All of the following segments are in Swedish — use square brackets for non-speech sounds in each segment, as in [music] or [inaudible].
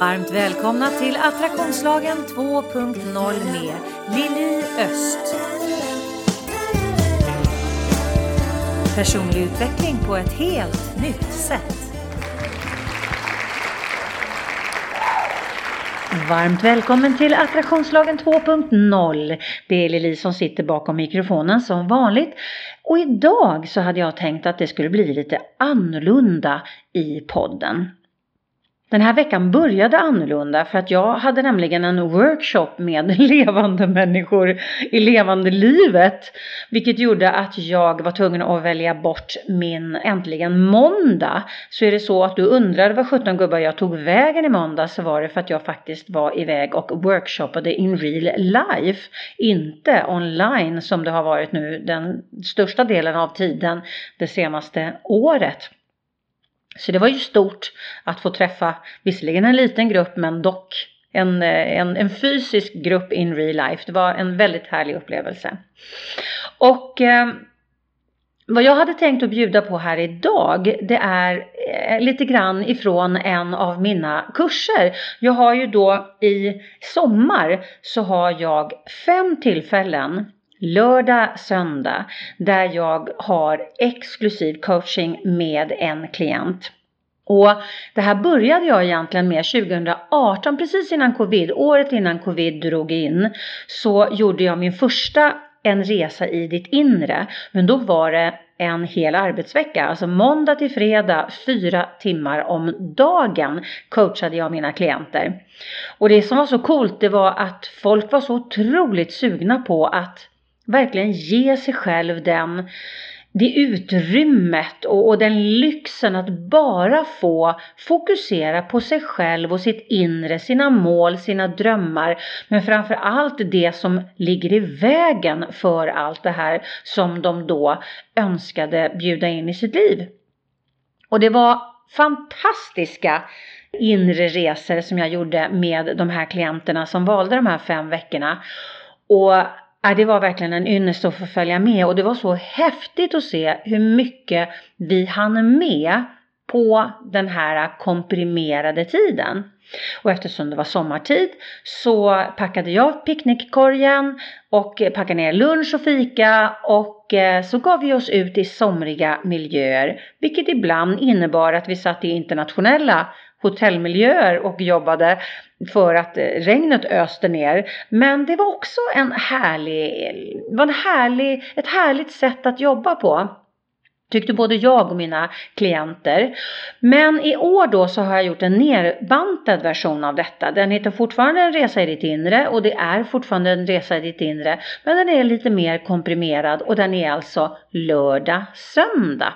Varmt välkomna till Attraktionslagen 2.0 med Lili Öst. Personlig utveckling på ett helt nytt sätt. Varmt välkommen till Attraktionslagen 2.0. Det är Lili som sitter bakom mikrofonen som vanligt. Och idag så hade jag tänkt att det skulle bli lite annorlunda i podden. Den här veckan började annorlunda för att jag hade nämligen en workshop med [laughs] levande människor i levande livet. Vilket gjorde att jag var tvungen att välja bort min äntligen måndag. Så är det så att du undrade vad 17 gubbar jag tog vägen i måndag så var det för att jag faktiskt var iväg och workshoppade in real life. Inte online som det har varit nu den största delen av tiden det senaste året. Så det var ju stort att få träffa, visserligen en liten grupp men dock en, eh, en, en fysisk grupp in real life. Det var en väldigt härlig upplevelse. Och eh, vad jag hade tänkt att bjuda på här idag det är eh, lite grann ifrån en av mina kurser. Jag har ju då i sommar så har jag fem tillfällen lördag, söndag där jag har exklusiv coaching med en klient. Och det här började jag egentligen med 2018, precis innan covid, året innan covid drog in, så gjorde jag min första en resa i ditt inre. Men då var det en hel arbetsvecka, alltså måndag till fredag, fyra timmar om dagen coachade jag mina klienter. Och det som var så coolt det var att folk var så otroligt sugna på att verkligen ge sig själv den det utrymmet och, och, den lyxen att bara få fokusera på sig själv och sitt inre, sina mål, sina drömmar. Men framför allt det som ligger i vägen för allt det här som de då önskade bjuda in i sitt liv. Och det var fantastiska inre resor som jag gjorde med de här klienterna som valde de här fem veckorna. Och Ja, det var verkligen en ynnest att få följa med och det var så häftigt att se hur mycket vi hann med på den här komprimerade tiden. Och eftersom det var sommartid så packade jag picknickkorgen och packade ner lunch och fika och eh, så gav vi oss ut i somriga miljöer. Vilket ibland innebar att vi satt i internationella hotellmiljöer och jobbade för att eh, regnet öste ner. Men det var också en härlig, var en härlig, ett härligt sätt att jobba på. Tyckte både jag och mina klienter. Men i år då så har jag gjort en nerbantad version av detta. Den heter fortfarande en resa i ditt inre och det är fortfarande en resa i ditt inre. Men den är lite mer komprimerad och den är alltså lördag, söndag.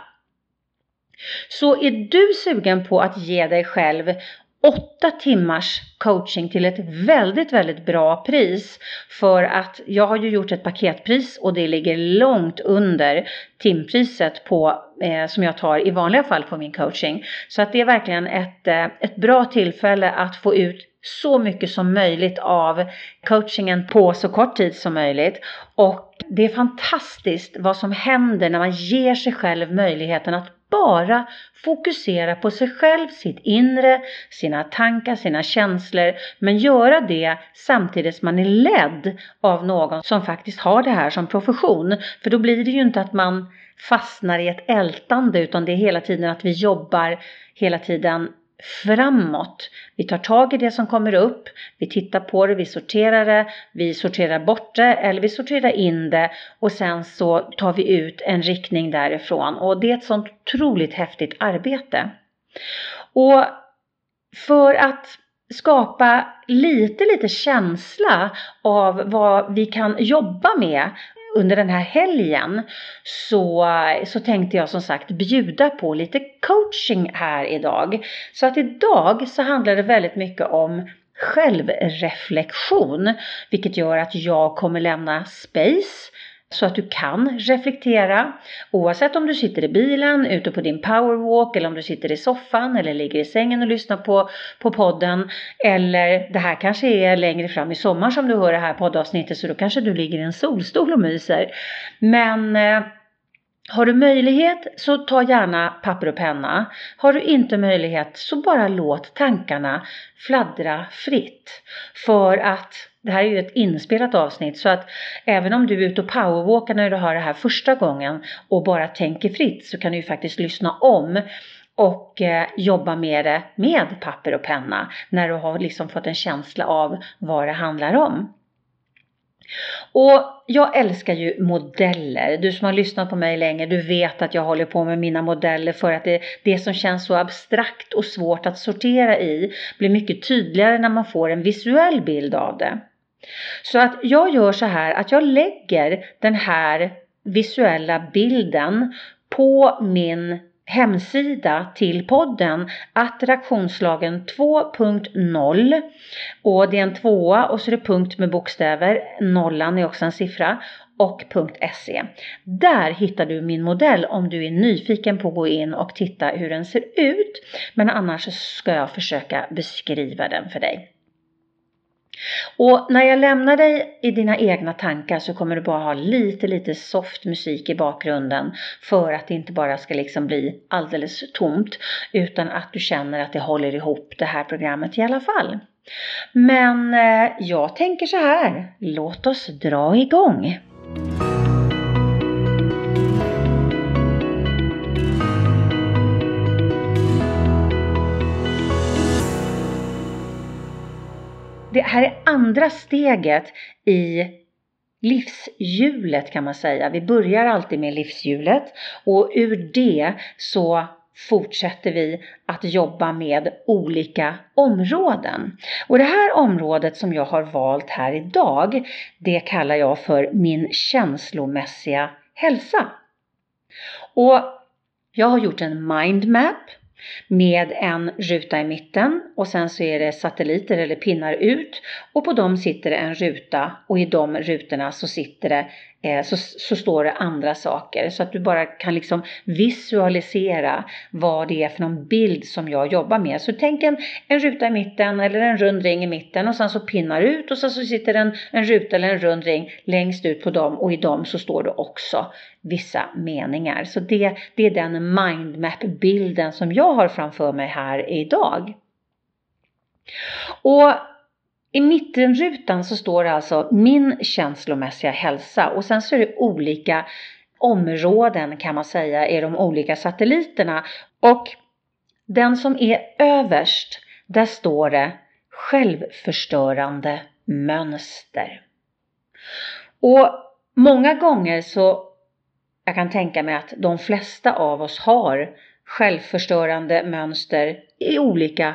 Så är du sugen på att ge dig själv åtta timmars coaching till ett väldigt, väldigt bra pris. För att jag har ju gjort ett paketpris och det ligger långt under timpriset på, eh, som jag tar i vanliga fall på min coaching. Så att det är verkligen ett, eh, ett bra tillfälle att få ut så mycket som möjligt av coachingen på så kort tid som möjligt. Och det är fantastiskt vad som händer när man ger sig själv möjligheten att bara fokusera på sig själv, sitt inre, sina tankar, sina känslor. Men göra det samtidigt som man är ledd av någon som faktiskt har det här som profession. För då blir det ju inte att man fastnar i ett ältande utan det är hela tiden att vi jobbar hela tiden framåt. Vi tar tag i det som kommer upp, vi tittar på det, vi sorterar det, vi sorterar bort det eller vi sorterar in det och sen så tar vi ut en riktning därifrån och det är ett sånt otroligt häftigt arbete. Och för att skapa lite, lite känsla av vad vi kan jobba med under den här helgen så, så tänkte jag som sagt bjuda på lite coaching här idag. Så att idag så handlar det väldigt mycket om självreflektion, vilket gör att jag kommer lämna space så att du kan reflektera oavsett om du sitter i bilen, ute på din powerwalk eller om du sitter i soffan eller ligger i sängen och lyssnar på, på podden. Eller det här kanske är längre fram i sommar som du hör det här poddavsnittet så då kanske du ligger i en solstol och myser. Men eh, har du möjlighet så ta gärna papper och penna. Har du inte möjlighet så bara låt tankarna fladdra fritt. För att det här är ju ett inspelat avsnitt så att även om du är ute och powerwalkar när du hör det här första gången och bara tänker fritt så kan du ju faktiskt lyssna om och eh, jobba med det med papper och penna när du har liksom fått en känsla av vad det handlar om. Och jag älskar ju modeller. Du som har lyssnat på mig länge, du vet att jag håller på med mina modeller för att det, det som känns så abstrakt och svårt att sortera i blir mycket tydligare när man får en visuell bild av det. Så att jag gör så här att jag lägger den här visuella bilden på min hemsida till podden Attraktionslagen 2.0 och det är en tvåa och så är det punkt med bokstäver, nollan är också en siffra och .se. Där hittar du min modell om du är nyfiken på att gå in och titta hur den ser ut. Men annars ska jag försöka beskriva den för dig. Och när jag lämnar dig i dina egna tankar så kommer du bara ha lite, lite soft musik i bakgrunden för att det inte bara ska liksom bli alldeles tomt utan att du känner att det håller ihop det här programmet i alla fall. Men eh, jag tänker så här, låt oss dra igång! Det här är andra steget i livshjulet kan man säga. Vi börjar alltid med livshjulet och ur det så fortsätter vi att jobba med olika områden. Och det här området som jag har valt här idag, det kallar jag för min känslomässiga hälsa. Och jag har gjort en mindmap med en ruta i mitten och sen så är det satelliter eller pinnar ut och på dem sitter det en ruta och i de rutorna så sitter det Eh, så, så står det andra saker så att du bara kan liksom visualisera vad det är för någon bild som jag jobbar med. Så tänk en, en ruta i mitten eller en rund ring i mitten och sen så pinnar ut och sen så sitter en, en ruta eller en rund ring längst ut på dem och i dem så står det också vissa meningar. Så det, det är den mindmap-bilden som jag har framför mig här idag. Och i mittenrutan så står det alltså min känslomässiga hälsa och sen så är det olika områden kan man säga i de olika satelliterna och den som är överst där står det självförstörande mönster. Och många gånger så jag kan tänka mig att de flesta av oss har självförstörande mönster i olika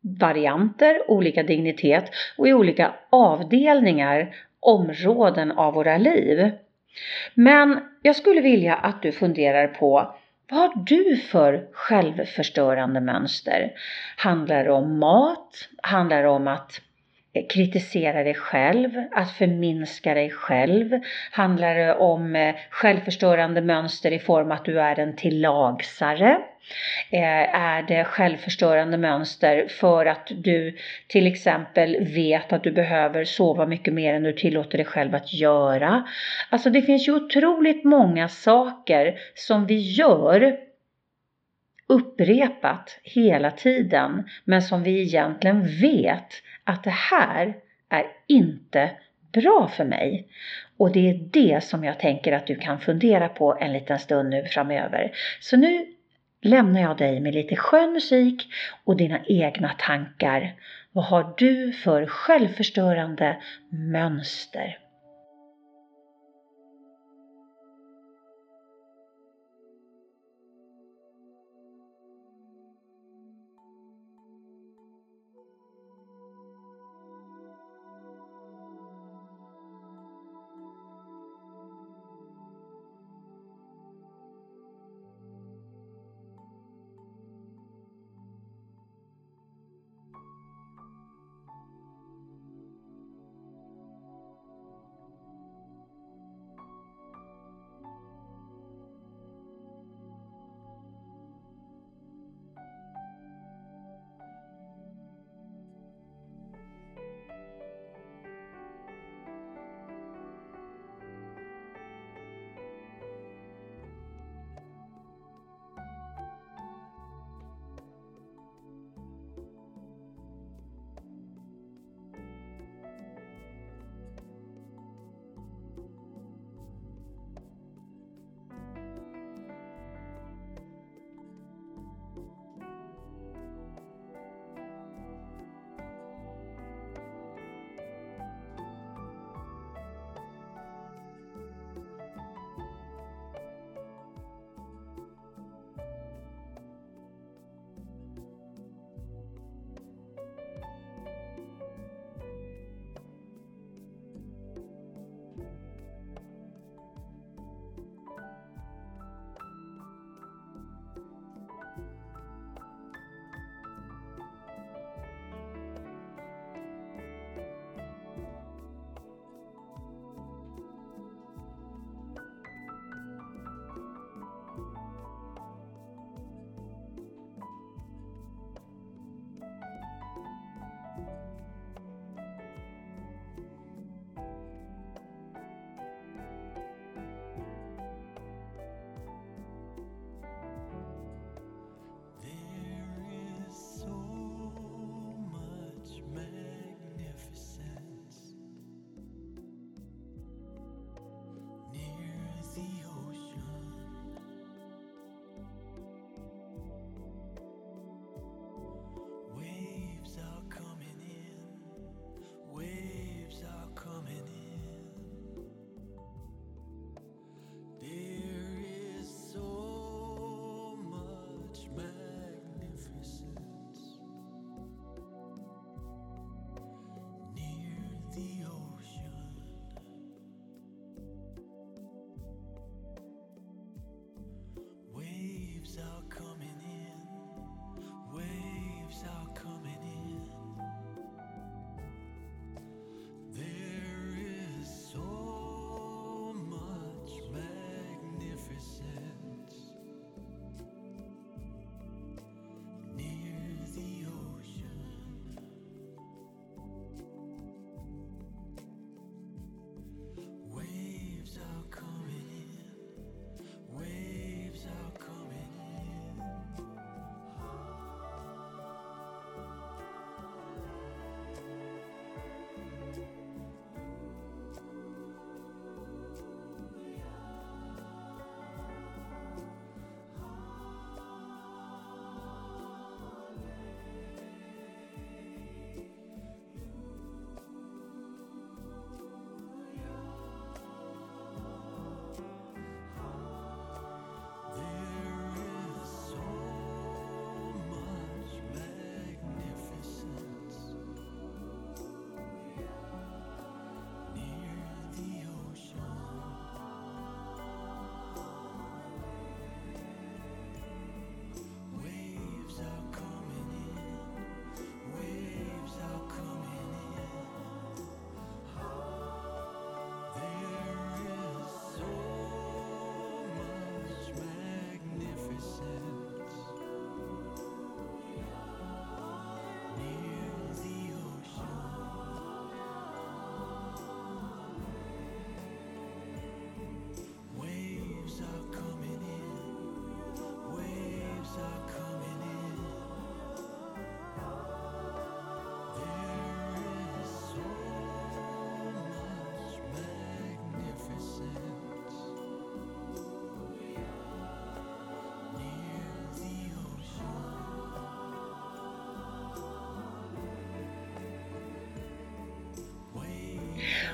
varianter, olika dignitet och i olika avdelningar, områden av våra liv. Men jag skulle vilja att du funderar på vad har du för självförstörande mönster? Handlar det om mat? Handlar det om att eh, kritisera dig själv, att förminska dig själv? Handlar det om eh, självförstörande mönster i form att du är en tillagsare? Eh, är det självförstörande mönster för att du till exempel vet att du behöver sova mycket mer än du tillåter dig själv att göra? Alltså det finns ju otroligt många saker som vi gör upprepat hela tiden men som vi egentligen vet att det här är inte bra för mig. Och det är det som jag tänker att du kan fundera på en liten stund nu framöver. Så nu lämnar jag dig med lite skön musik och dina egna tankar. Vad har du för självförstörande mönster?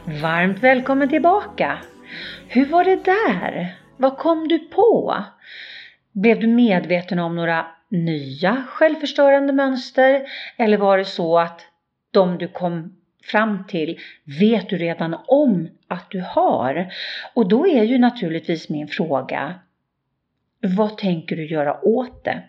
Varmt välkommen tillbaka! Hur var det där? Vad kom du på? Blev du medveten om några nya självförstörande mönster? Eller var det så att de du kom fram till vet du redan om att du har? Och då är ju naturligtvis min fråga, vad tänker du göra åt det?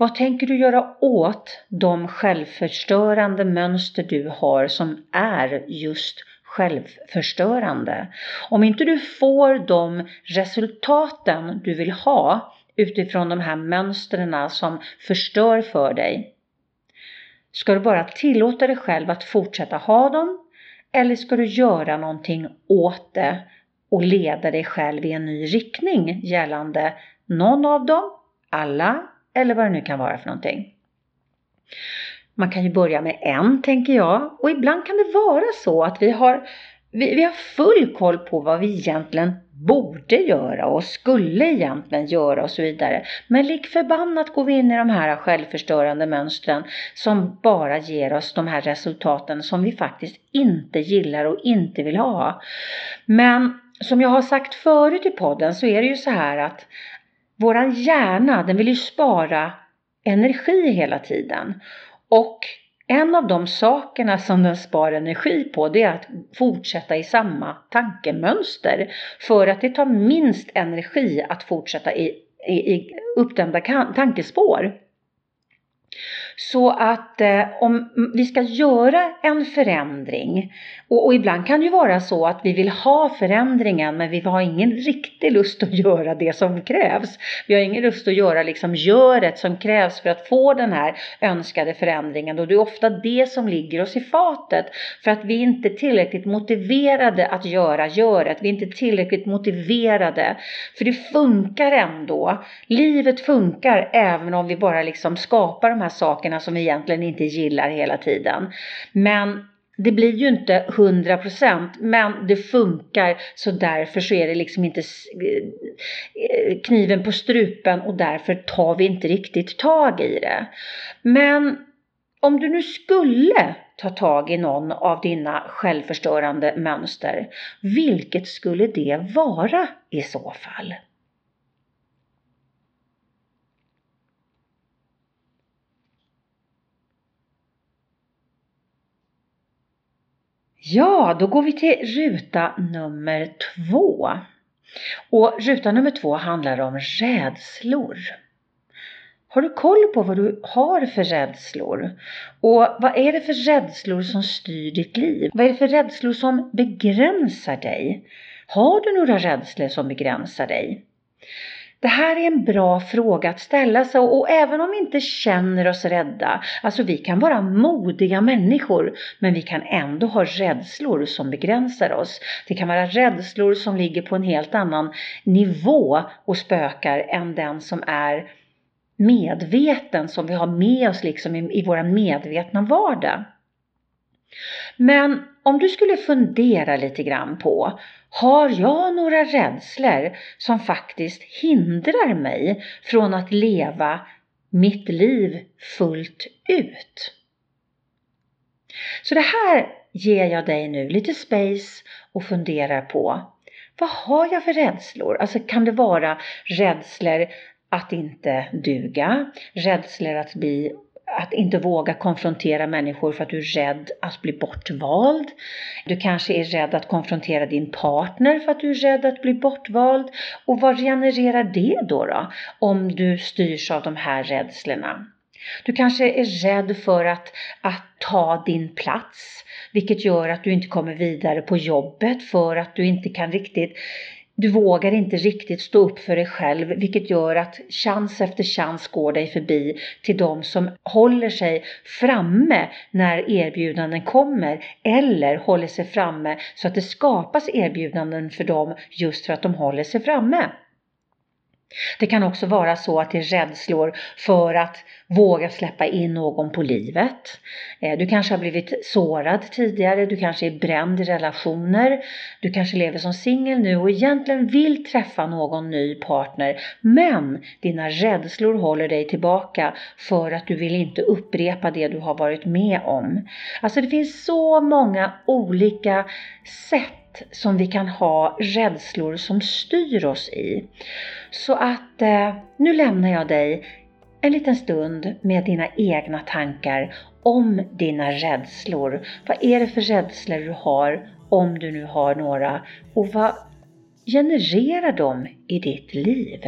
Vad tänker du göra åt de självförstörande mönster du har som är just självförstörande? Om inte du får de resultaten du vill ha utifrån de här mönstren som förstör för dig. Ska du bara tillåta dig själv att fortsätta ha dem eller ska du göra någonting åt det och leda dig själv i en ny riktning gällande någon av dem, alla eller vad det nu kan vara för någonting. Man kan ju börja med en tänker jag och ibland kan det vara så att vi har, vi, vi har full koll på vad vi egentligen borde göra och skulle egentligen göra och så vidare. Men lik förbannat går vi in i de här självförstörande mönstren som bara ger oss de här resultaten som vi faktiskt inte gillar och inte vill ha. Men som jag har sagt förut i podden så är det ju så här att våran hjärna den vill ju spara energi hela tiden. Och en av de sakerna som den sparar energi på det är att fortsätta i samma tankemönster. För att det tar minst energi att fortsätta i, i, i uppdämda tankespår. Så att eh, om vi ska göra en förändring och, och, ibland kan det ju vara så att vi vill ha förändringen men vi har ingen riktig lust att [laughs] göra det som krävs. Vi har ingen lust att göra liksom göret som krävs för att få den här önskade förändringen och det är ofta det som ligger oss i fatet för att vi inte är tillräckligt motiverade att göra göret. Vi är inte tillräckligt motiverade för det funkar ändå. Livet funkar även om vi bara liksom skapar de här sakerna som vi egentligen inte gillar hela tiden. Men det blir ju inte 100% men det funkar så därför så är det liksom inte eh, kniven på strupen och därför tar vi inte riktigt tag i det. Men om du nu skulle ta tag i någon av dina självförstörande mönster, vilket skulle det vara i så fall? Ja, då går vi till ruta nummer två. Och ruta nummer två handlar om rädslor. Har du koll på vad du har för rädslor? Och vad är det för rädslor som styr ditt liv? Vad är det för rädslor som begränsar dig? Har du några rädslor som begränsar dig? Det här är en bra fråga att ställa sig och även om vi inte känner oss rädda, alltså vi kan vara modiga människor, men vi kan ändå ha rädslor som begränsar oss. Det kan vara rädslor som ligger på en helt annan nivå och spökar än den som är medveten, som vi har med oss liksom i, i vår medvetna vardag. Men om du skulle fundera lite grann på har jag några rädslor som faktiskt hindrar mig från att leva mitt liv fullt ut? Så det här ger jag dig nu lite space och funderar på. Vad har jag för rädslor? Alltså kan det vara rädslor att inte duga, rädslor att bli att inte våga konfrontera människor för att du är rädd att bli bortvald. Du kanske är rädd att konfrontera din partner för att du är rädd att bli bortvald. Och vad genererar det då, då om du styrs av de här rädslorna? Du kanske är rädd för att, att ta din plats, vilket gör att du inte kommer vidare på jobbet för att du inte kan riktigt du vågar inte riktigt stå upp för dig själv vilket gör att chans efter chans går dig förbi till de som håller sig framme när erbjudanden kommer eller håller sig framme så att det skapas erbjudanden för dem just för att de håller sig framme. Det kan också vara så att det är rädslor för att våga släppa in någon på livet. Eh, du kanske har blivit sårad tidigare, du kanske är bränd i relationer, du kanske lever som singel nu och egentligen vill träffa någon ny partner men dina rädslor håller dig tillbaka för att du vill inte upprepa det du har varit med om. Alltså det finns så många olika sätt sätt som vi kan ha rädslor som styr oss i. Så att eh, nu lämnar jag dig en liten stund med dina egna tankar om dina rädslor. Vad är det för rädslor du har, om du nu har några, och vad genererar de i ditt liv?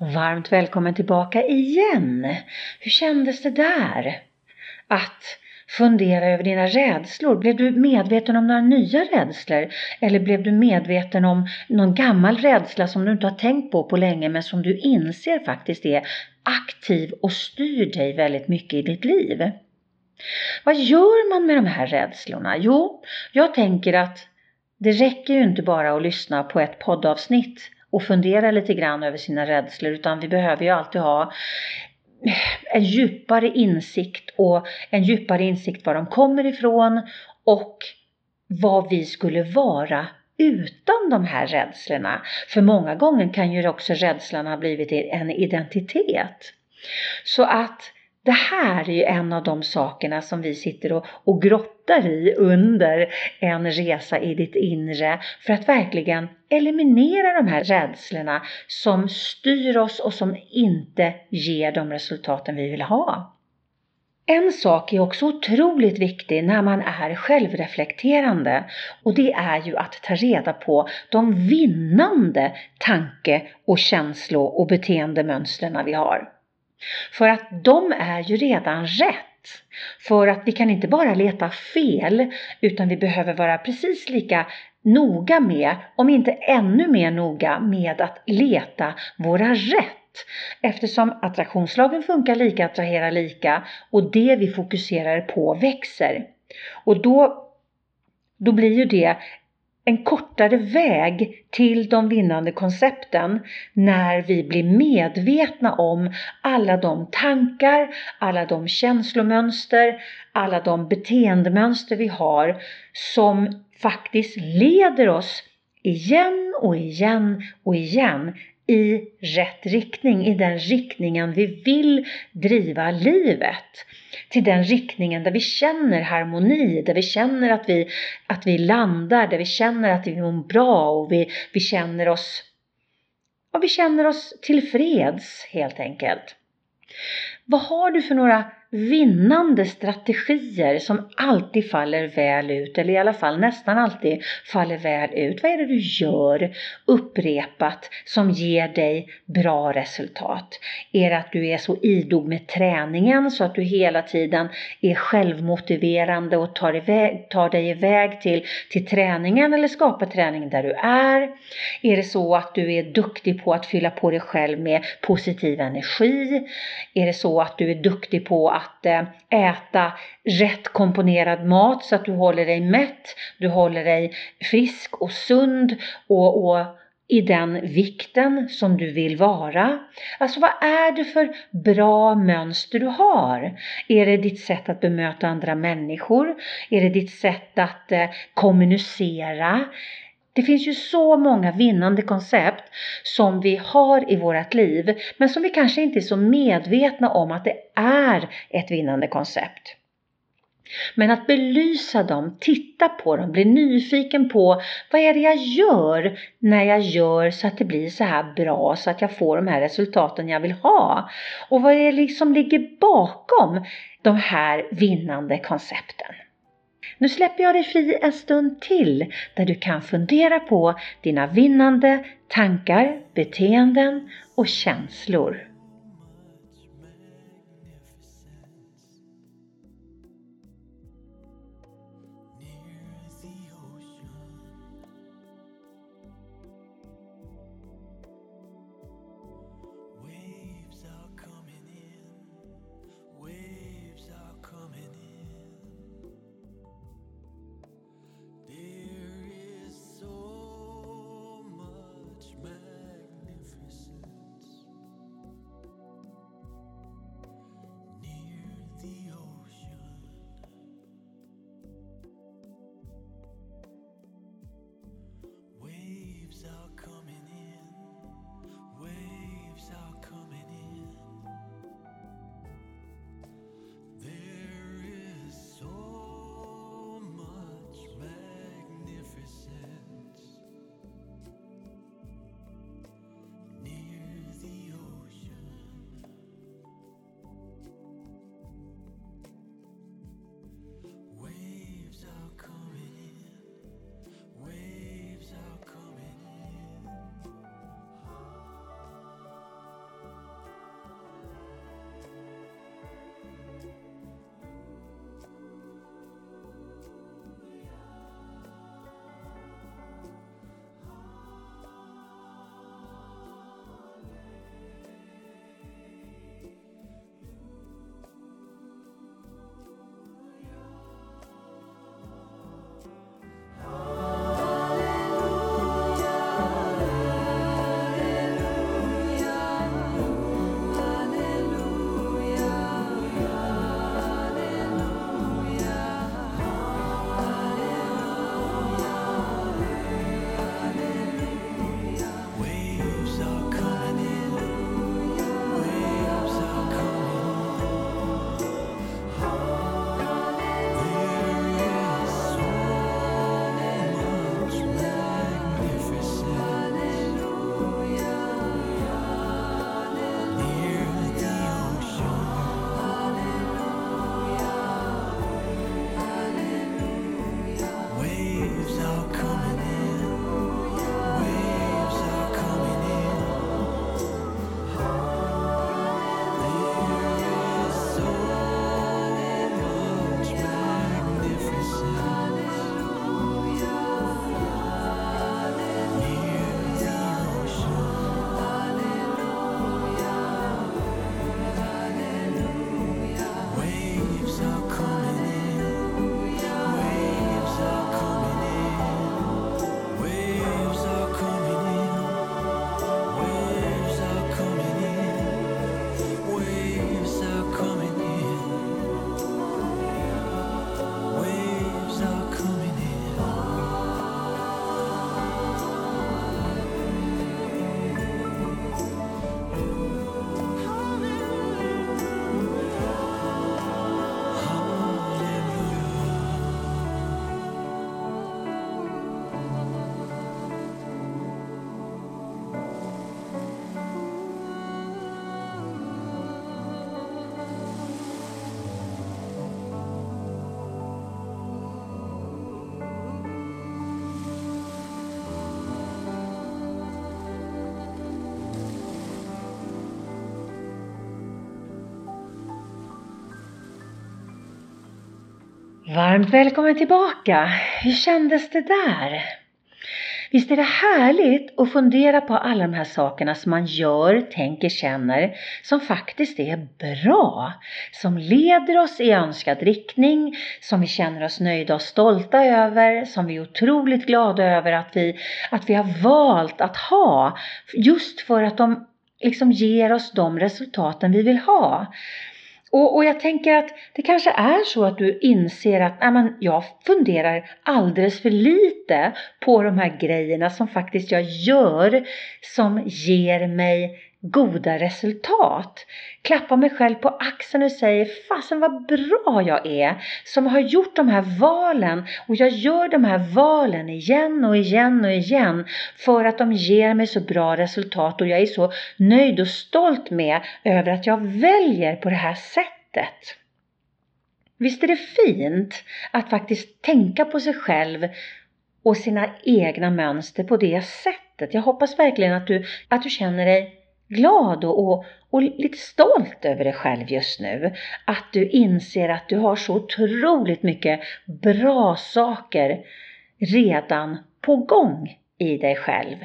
Varmt välkommen tillbaka igen! Hur kändes det där? Att fundera över dina rädslor. Blev du medveten om några nya rädslor? Eller blev du medveten om någon gammal rädsla som du inte har tänkt på på länge men som du inser faktiskt är aktiv och styr dig väldigt mycket i ditt liv? Vad gör man med de här rädslorna? Jo, jag tänker att det räcker ju inte bara att lyssna på ett poddavsnitt och fundera lite grann över sina rädslor utan vi behöver ju alltid ha en djupare insikt och en djupare insikt var de kommer ifrån och vad vi skulle vara utan de här rädslorna. För många gånger kan ju också rädslan ha blivit en identitet. Så att det här är ju en av de sakerna som vi sitter och, och grottar i under en resa i ditt inre för att verkligen eliminera de här rädslorna som styr oss och som inte ger de resultaten vi vill ha. En sak är också otroligt viktig när man är självreflekterande och det är ju att ta reda på de vinnande tanke och känslo och beteendemönstren vi har. För att de är ju redan rätt. För att vi kan inte bara leta fel utan vi behöver vara precis lika noga med, om inte ännu mer noga med att leta våra rätt. Eftersom attraktionslagen funkar lika, attraherar lika och det vi fokuserar på växer. Och då, då blir ju det en kortare väg till de vinnande koncepten när vi blir medvetna om alla de tankar, alla de känslomönster, alla de beteendemönster vi har som faktiskt leder oss igen och igen och igen i rätt riktning, i den riktningen vi vill driva livet. Till den riktningen där vi känner harmoni, där vi känner att vi, att vi landar, där vi känner att vi mår bra och vi, vi känner oss och vi känner oss tillfreds helt enkelt. Vad har du för några vinnande strategier som alltid faller väl ut eller i alla fall nästan alltid faller väl ut. Vad är det du gör upprepat som ger dig bra resultat? Är det att du är så idog med träningen så att du hela tiden är självmotiverande och tar, iväg, tar dig iväg till, till träningen eller skapar träning där du är? Är det så att du är duktig på att fylla på dig själv med positiv energi? Är det så att du är duktig på att eh, äta rätt komponerad mat så att du håller dig mätt, du håller dig frisk och sund och, och i den vikten som du vill vara. Alltså vad är det för bra mönster du har? Är det ditt sätt att bemöta andra människor? Är det ditt sätt att eh, kommunicera? Det finns ju så många vinnande koncept som vi har i vårt liv men som vi kanske inte är så medvetna om att det är ett vinnande koncept. Men att belysa dem, titta på dem, bli nyfiken på vad är det jag gör när jag gör så att det blir så här bra så att jag får de här resultaten jag vill ha. Och vad är det som ligger bakom de här vinnande koncepten. Nu släpper jag dig fri en stund till där du kan fundera på dina vinnande tankar, beteenden och känslor. Varmt välkommen tillbaka! Hur kändes det där? Visst är det härligt att fundera på alla de här sakerna som man gör, tänker, känner som faktiskt är bra, som leder oss i önskad riktning, som vi känner oss nöjda och stolta över, som vi är otroligt glada över att vi, att vi har valt att ha just för att de liksom ger oss de resultaten vi vill ha. Och, och, jag tänker att det kanske är så att du inser att nej, men jag funderar alldeles för lite på de här grejerna som faktiskt jag gör som ger mig goda resultat. Klappar mig själv på axeln och säger fasen vad bra jag är som har gjort de här valen och jag gör de här valen igen och igen och igen för att de ger mig så bra resultat och jag är så nöjd och stolt med över att jag väljer på det här sättet. Visst är det fint att faktiskt tänka på sig själv och sina egna mönster på det sättet. Jag hoppas verkligen att du, att du känner dig glad och, och, och lite stolt över dig själv just nu. Att du inser att du har så otroligt mycket bra saker redan på gång i dig själv.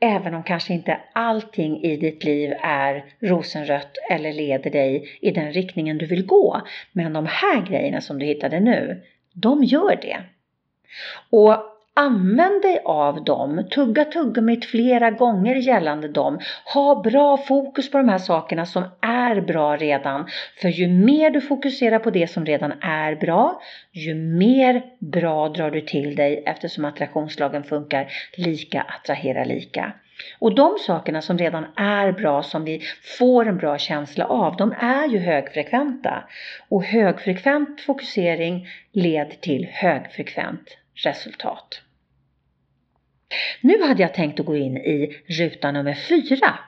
Även om kanske inte allting i ditt liv är rosenrött eller leder dig i den riktningen du vill gå. Men de här grejerna som du hittade nu, de gör det. Och Använd dig av dem, tugga tuggummit flera gånger gällande dem. Ha bra fokus på de här sakerna som är bra redan. För ju mer du fokuserar på det som redan är bra, ju mer bra drar du till dig eftersom attraktionslagen funkar lika attraherar lika. Och de sakerna som redan är bra, som vi får en bra känsla av, de är ju högfrekventa. Och högfrekvent fokusering leder till högfrekvent resultat. Nu hade jag tänkt att gå in i ruta nummer fyra.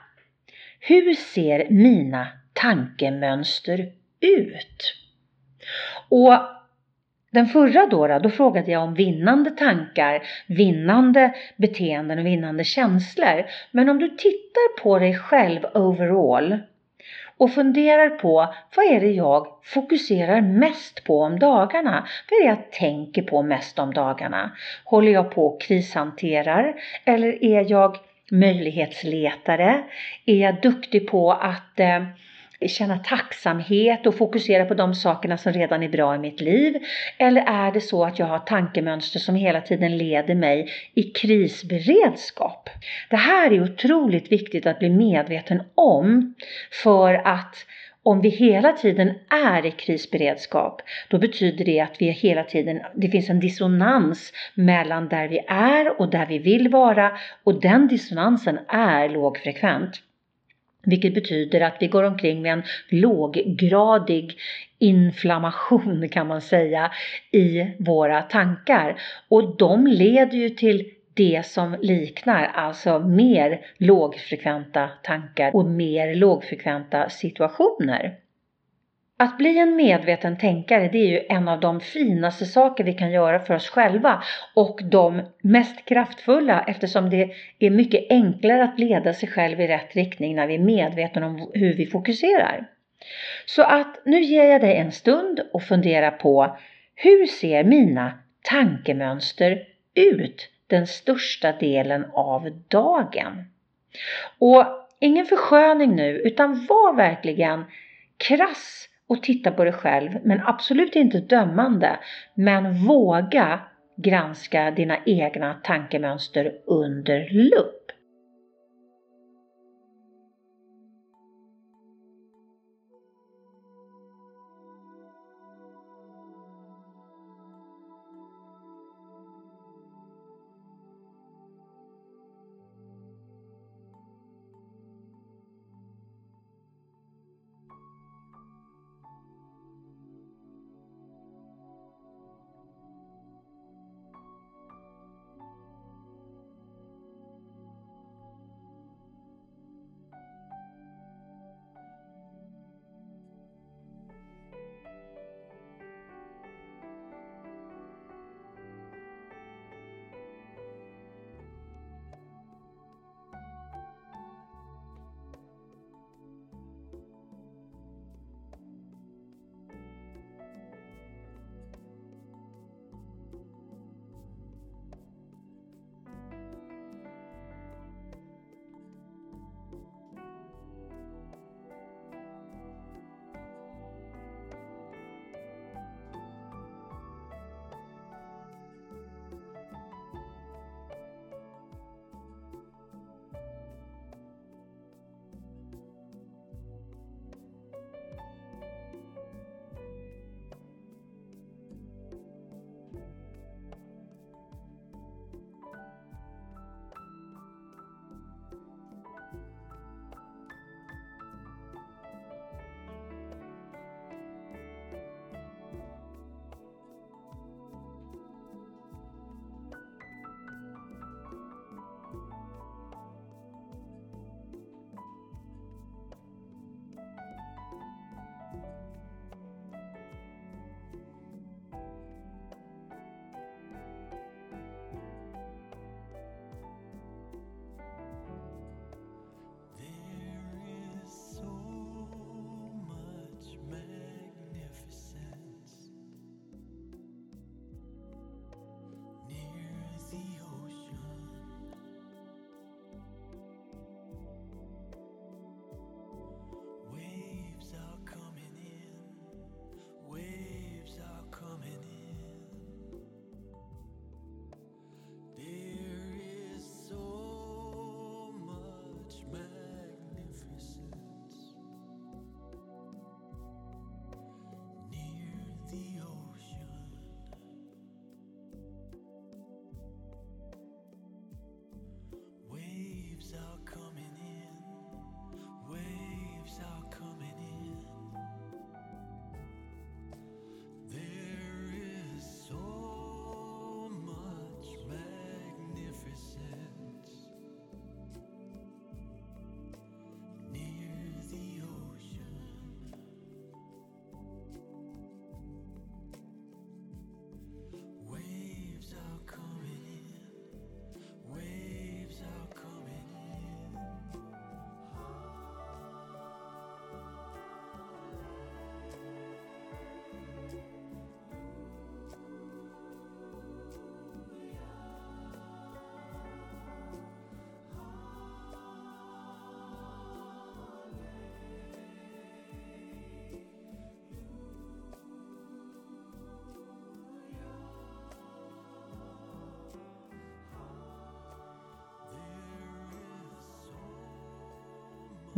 Hur ser mina tankemönster ut? Och den förra då, då frågade jag om vinnande tankar, vinnande beteenden och vinnande känslor. Men om du tittar på dig själv overall och funderar på vad är det jag fokuserar mest på om dagarna? Vad är det jag tänker på mest om dagarna? Håller jag på och krishanterar eller är jag möjlighetsletare? Är jag duktig på att eh, känna tacksamhet och fokusera på de sakerna som redan är bra i mitt liv? Eller är det så att jag har tankemönster som hela tiden leder mig i krisberedskap? Det här är otroligt viktigt att bli medveten om för att om vi hela tiden är i krisberedskap, då betyder det att vi hela tiden, det finns en dissonans mellan där vi är och där vi vill vara och den dissonansen är lågfrekvent. Vilket betyder att vi går omkring med en låggradig inflammation kan man säga i våra tankar. Och de leder ju till det som liknar, alltså mer lågfrekventa tankar och mer lågfrekventa situationer. Att bli en medveten tänkare det är ju en av de finaste saker vi kan göra för oss själva och de mest kraftfulla eftersom det är mycket enklare att leda sig själv i rätt riktning när vi är medvetna om hur vi fokuserar. Så att nu ger jag dig en stund och fundera på hur ser mina tankemönster ut den största delen av dagen? Och ingen försköning nu utan var verkligen krass och titta på dig själv, men absolut inte dömande. Men våga granska dina egna tankemönster under lupp.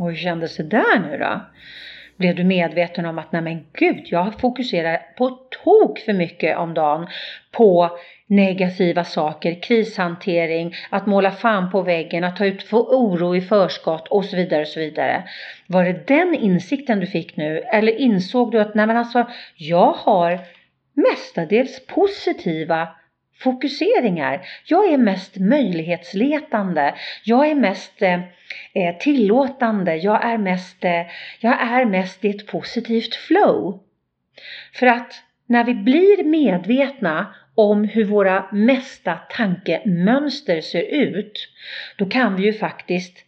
Och hur kändes det där nu då? Blev du medveten om att nej men gud, jag fokuserar på tok för mycket om dagen på negativa saker, krishantering, att måla fan på väggen, att ta ut oro i förskott och så vidare och så vidare. Var det den insikten du fick nu eller insåg du att nej men alltså jag har mestadels positiva fokuseringar. Jag är mest möjlighetsletande. Jag är mest eh, eh, tillåtande. Jag är mest, eh, jag är mest i ett positivt flow. För att när vi blir medvetna om hur våra mesta tankemönster ser ut, då kan vi ju faktiskt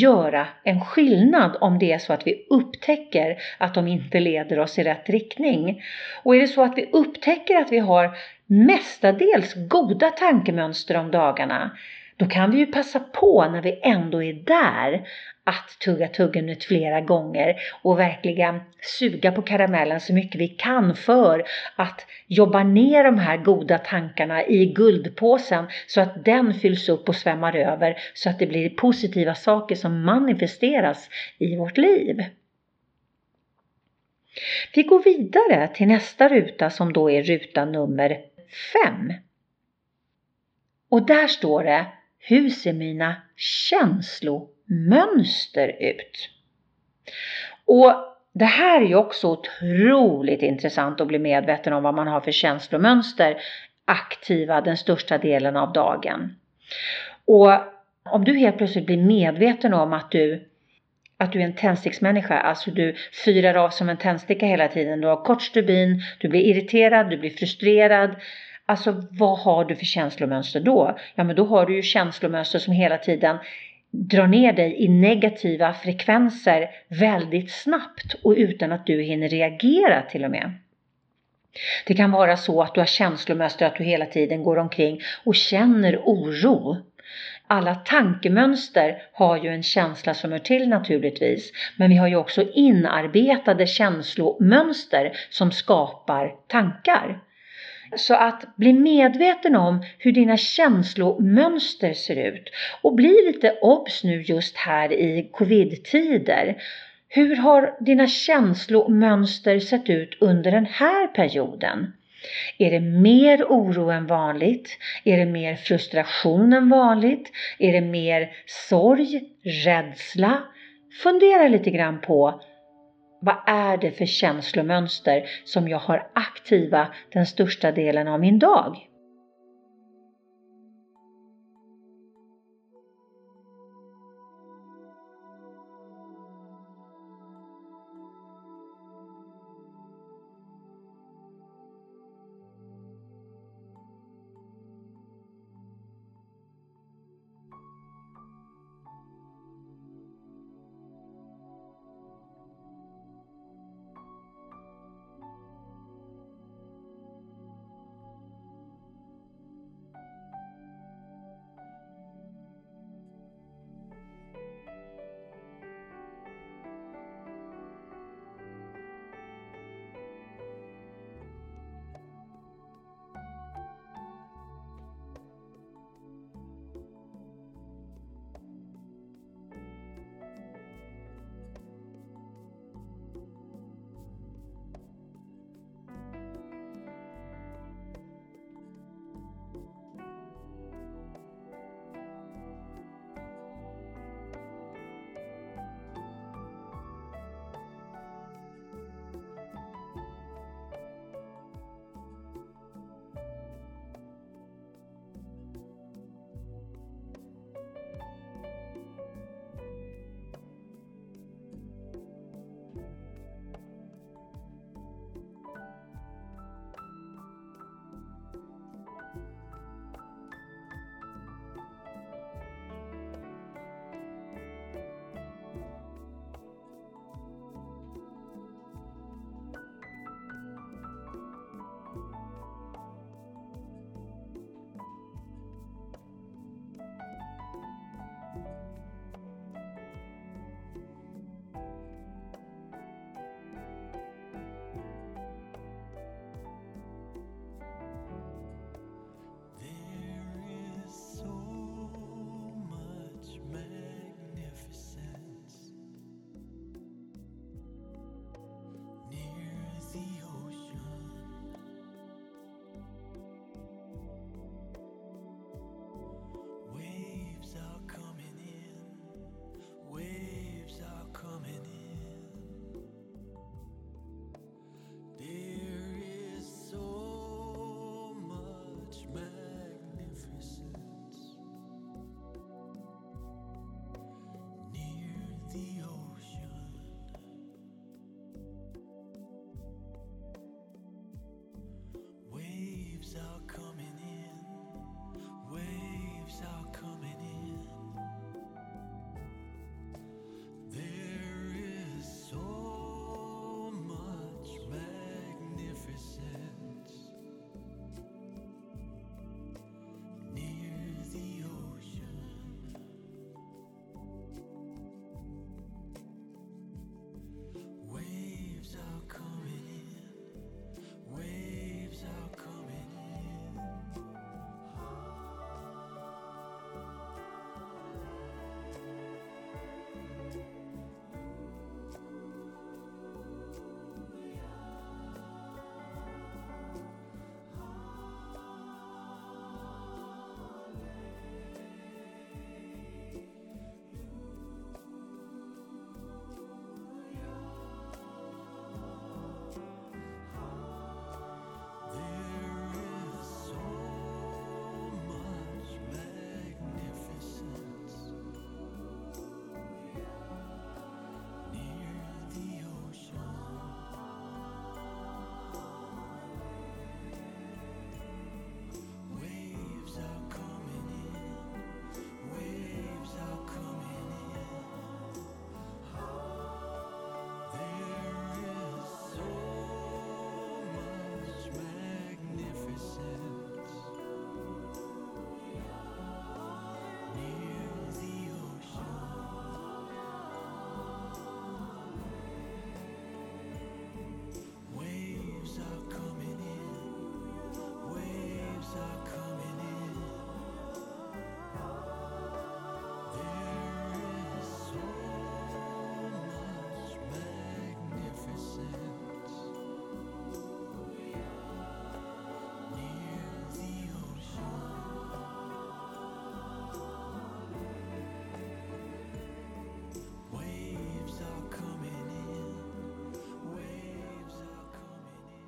göra en skillnad om det är så att vi upptäcker att de inte leder oss i rätt riktning. Och är det så att vi upptäcker att vi har mestadels goda tankemönster om dagarna, då kan vi ju passa på när vi ändå är där att tugga tuggummit flera gånger och verkligen suga på karamellen så mycket vi kan för att jobba ner de här goda tankarna i guldpåsen så att den fylls upp och svämmar över så att det blir positiva saker som manifesteras i vårt liv. Vi går vidare till nästa ruta som då är ruta nummer 5. Och där står det hur ser mina känslomönster ut? Och det här är ju också otroligt intressant att bli medveten om vad man har för känslomönster aktiva den största delen av dagen. Och om du helt plötsligt blir medveten om att du att du är en tändsticksmänniska, alltså du fyrar av som en tändsticka hela tiden. Du har kort stubin, du blir irriterad, du blir frustrerad. Alltså vad har du för känslomönster då? Ja men då har du ju känslomönster som hela tiden drar ner dig i negativa frekvenser väldigt snabbt och utan att du hinner reagera till och med. Det kan vara så att du har känslomönster att du hela tiden går omkring och känner oro alla tankemönster har ju en känsla som hör till naturligtvis. Men vi har ju också inarbetade känslomönster som skapar tankar. Så att bli medveten om hur dina känslomönster ser ut och bli lite obs nu just här i covid-tider. Hur har dina känslomönster sett ut under den här perioden? Är det mer oro än vanligt? Är det mer frustration än vanligt? Är det mer sorg, rädsla? Fundera lite grann på vad är det för känslomönster som jag har aktiva den största delen av min dag?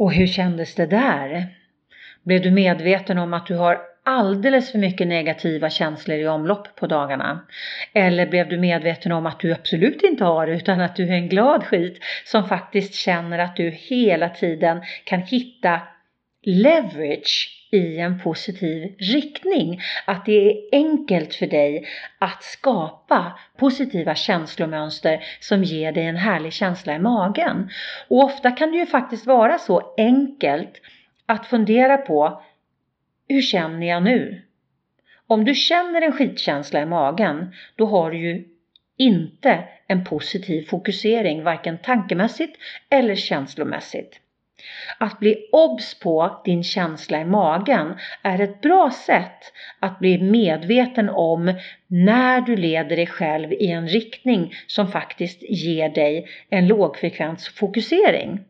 Och hur kändes det där? Blev du medveten om att du har alldeles för mycket negativa känslor i omlopp på dagarna? Eller blev du medveten om att du absolut inte har det utan att du är en glad skit som faktiskt känner att du hela tiden kan hitta leverage i en positiv riktning. Att det är enkelt för dig att skapa positiva känslomönster som ger dig en härlig känsla i magen. Och ofta kan det ju faktiskt vara så enkelt att fundera på hur känner jag nu? Om du känner en skitkänsla i magen, då har du ju inte en positiv fokusering, varken tankemässigt eller känslomässigt. Att bli obs på din känsla i magen är ett bra sätt att bli medveten om när du leder dig själv i en riktning som faktiskt ger dig en lågfrekvens fokusering.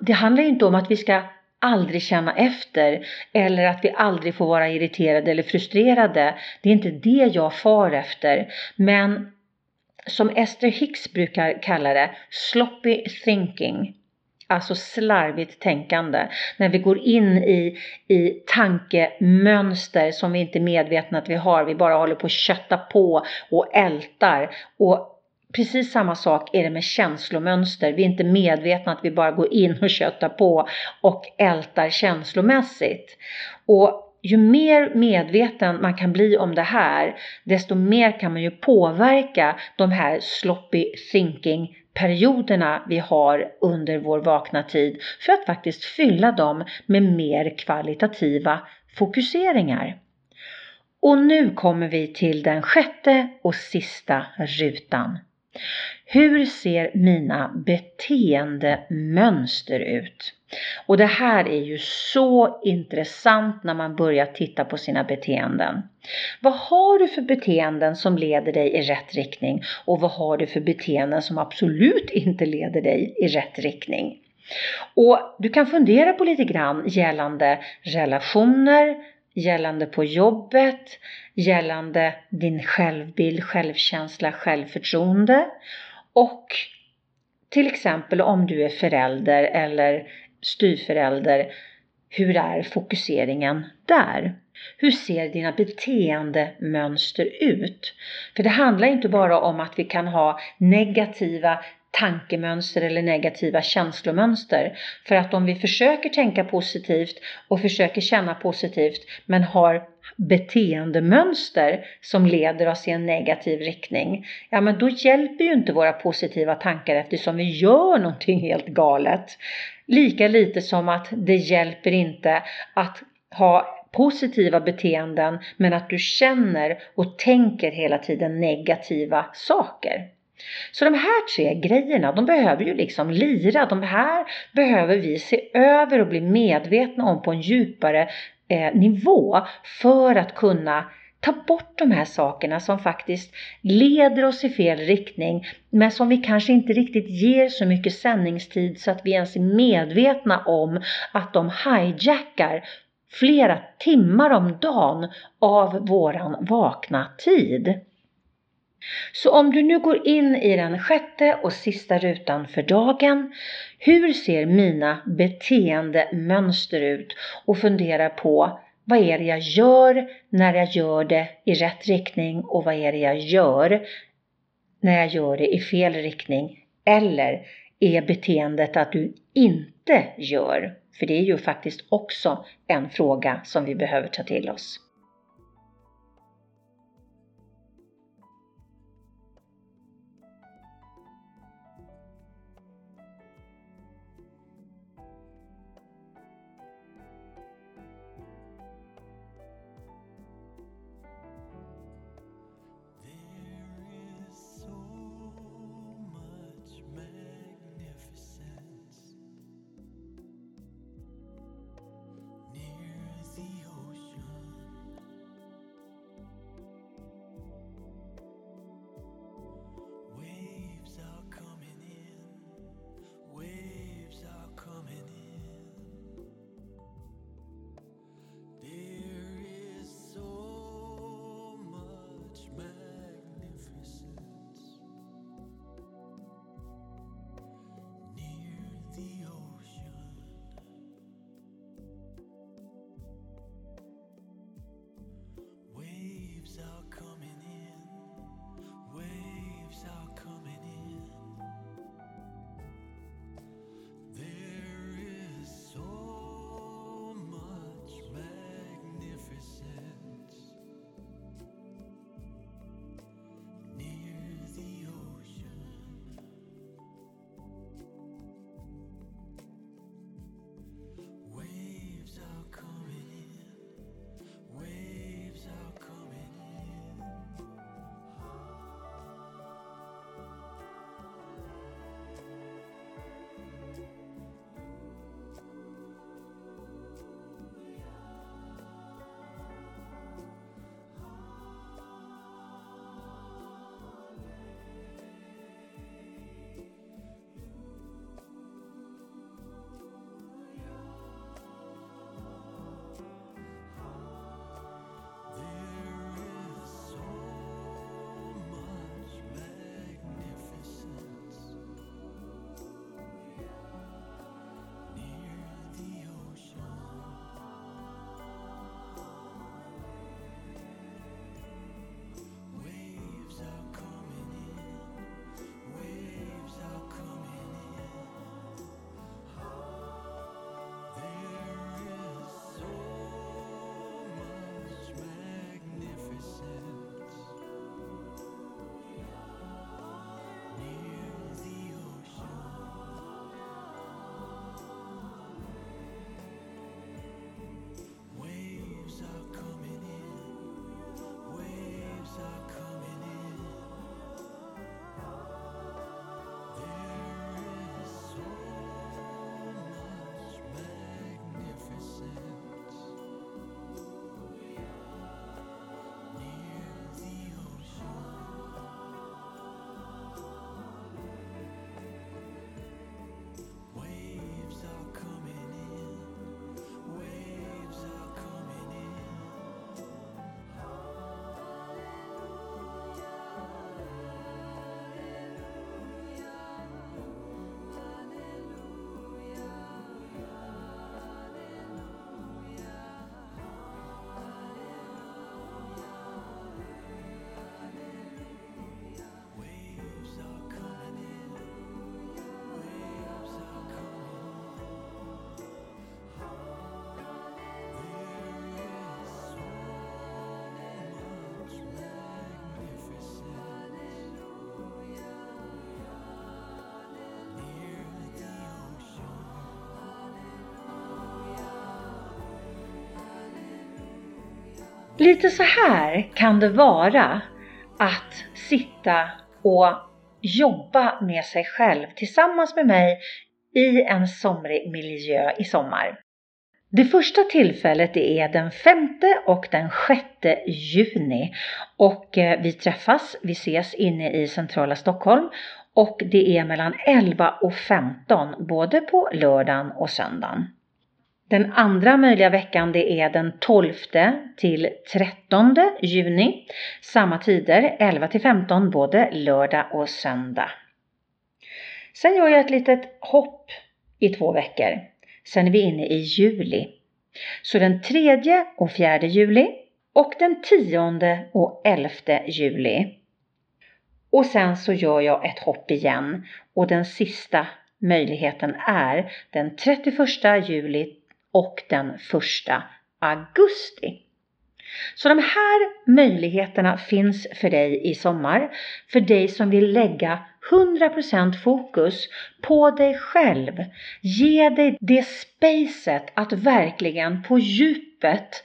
Det handlar inte om att vi ska aldrig känna efter eller att vi aldrig får vara irriterade eller frustrerade. Det är inte det jag far efter. Men som Esther Hicks brukar kalla det, sloppy thinking alltså slarvigt tänkande. När vi går in i, i tankemönster som vi inte är medvetna att vi har. Vi bara håller på att kötta på och ältar. Och Precis samma sak är det med känslomönster. Vi är inte medvetna att vi bara går in och köttar på och ältar känslomässigt. Och ju mer medveten man kan bli om det här, desto mer kan man ju påverka de här sloppy thinking perioderna vi har under vår vakna tid för att faktiskt fylla dem med mer kvalitativa fokuseringar. Och nu kommer vi till den sjätte och sista rutan. Hur ser mina beteendemönster ut? Och det här är ju så intressant när man börjar titta på sina beteenden. Vad har du för beteenden som leder dig i rätt riktning och vad har du för beteenden som absolut inte leder dig i rätt riktning? Och du kan fundera på lite grann gällande relationer, gällande på jobbet, gällande din självbild, självkänsla, självförtroende och till exempel om du är förälder eller styvförälder, hur är fokuseringen där? Hur ser dina beteendemönster ut? För det handlar inte bara om att vi kan ha negativa tankemönster eller negativa känslomönster. För att om vi försöker tänka positivt och försöker känna positivt men har beteendemönster som leder oss i en negativ riktning, ja men då hjälper ju inte våra positiva tankar eftersom vi gör någonting helt galet. Lika lite som att det hjälper inte att ha positiva beteenden men att du känner och tänker hela tiden negativa saker. Så de här tre grejerna, de behöver ju liksom lira. De här behöver vi se över och bli medvetna om på en djupare eh, nivå för att kunna ta bort de här sakerna som faktiskt leder oss i fel riktning men som vi kanske inte riktigt ger så mycket sändningstid så att vi ens är medvetna om att de hijackar flera timmar om dagen av våran vakna tid. Så om du nu går in i den sjätte och sista rutan för dagen, hur ser mina beteendemönster ut? Och funderar på vad är det jag gör när jag gör det i rätt riktning och vad är det jag gör när jag gör det i fel riktning? Eller är beteendet att du inte gör? För det är ju faktiskt också en fråga som vi behöver ta till oss. Lite så här kan det vara att sitta och jobba med sig själv tillsammans med mig i en somrig miljö i sommar. Det första tillfället är den 5 och den 6 juni och eh, vi träffas, vi ses inne i centrala Stockholm och det är mellan 11 och 15 både på lördagen och söndagen. Den andra möjliga veckan det är den 12 till 13 juni. Samma tider 11 till 15 både lördag och söndag. Sen gör jag ett litet hopp i två veckor. Sen är vi inne i juli. Så den 3 och 4 juli och den 10 och 11 juli. Och sen så gör jag ett hopp igen och den sista möjligheten är den 31 juli och den 1 augusti. Så de här möjligheterna finns för dig i sommar, för dig som vill lägga 100% fokus på dig själv. Ge dig det spacet att verkligen på djupet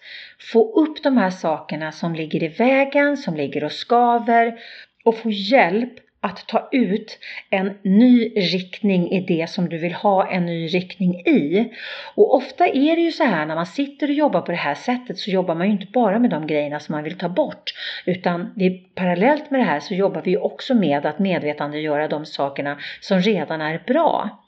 få upp de här sakerna som ligger i vägen, som ligger och skaver och få hjälp att ta ut en ny riktning i det som du vill ha en ny riktning i. Och ofta är det ju så här när man sitter och jobbar på det här sättet så jobbar man ju inte bara med de grejerna som man vill ta bort utan vi, parallellt med det här så jobbar vi också med att medvetandegöra de sakerna som redan är bra.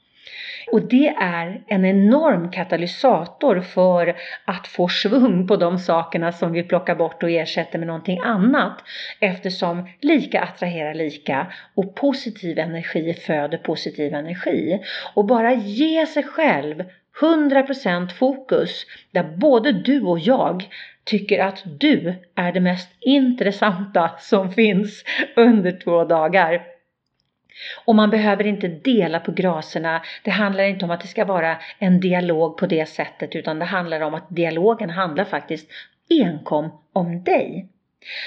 Och det är en enorm katalysator för att få svung på de sakerna som vi plockar bort och ersätter med någonting annat. Eftersom lika attraherar lika och positiv energi föder positiv energi. Och bara ge sig själv 100% fokus där både du och jag tycker att du är det mest intressanta som finns under två dagar. Och man behöver inte dela på graserna. Det handlar inte om att det ska vara en dialog på det sättet utan det handlar om att dialogen handlar faktiskt enkom om dig.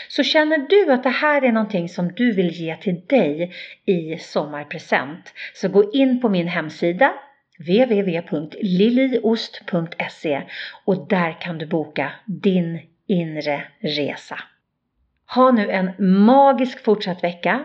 Så känner du att det här är någonting som du vill ge till dig i sommarpresent så gå in på min hemsida www.liliost.se och där kan du boka din inre resa. Ha nu en magisk fortsatt vecka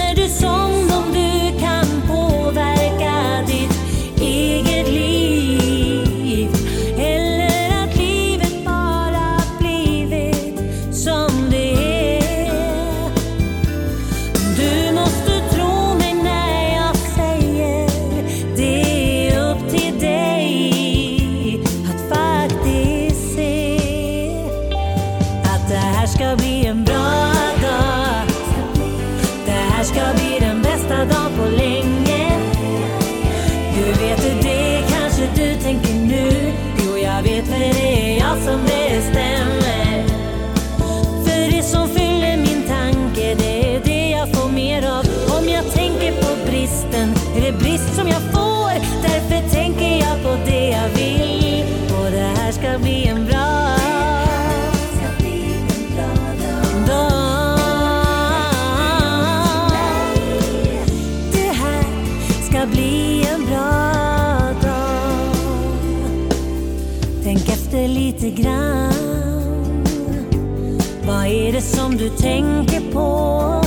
som du tänker på.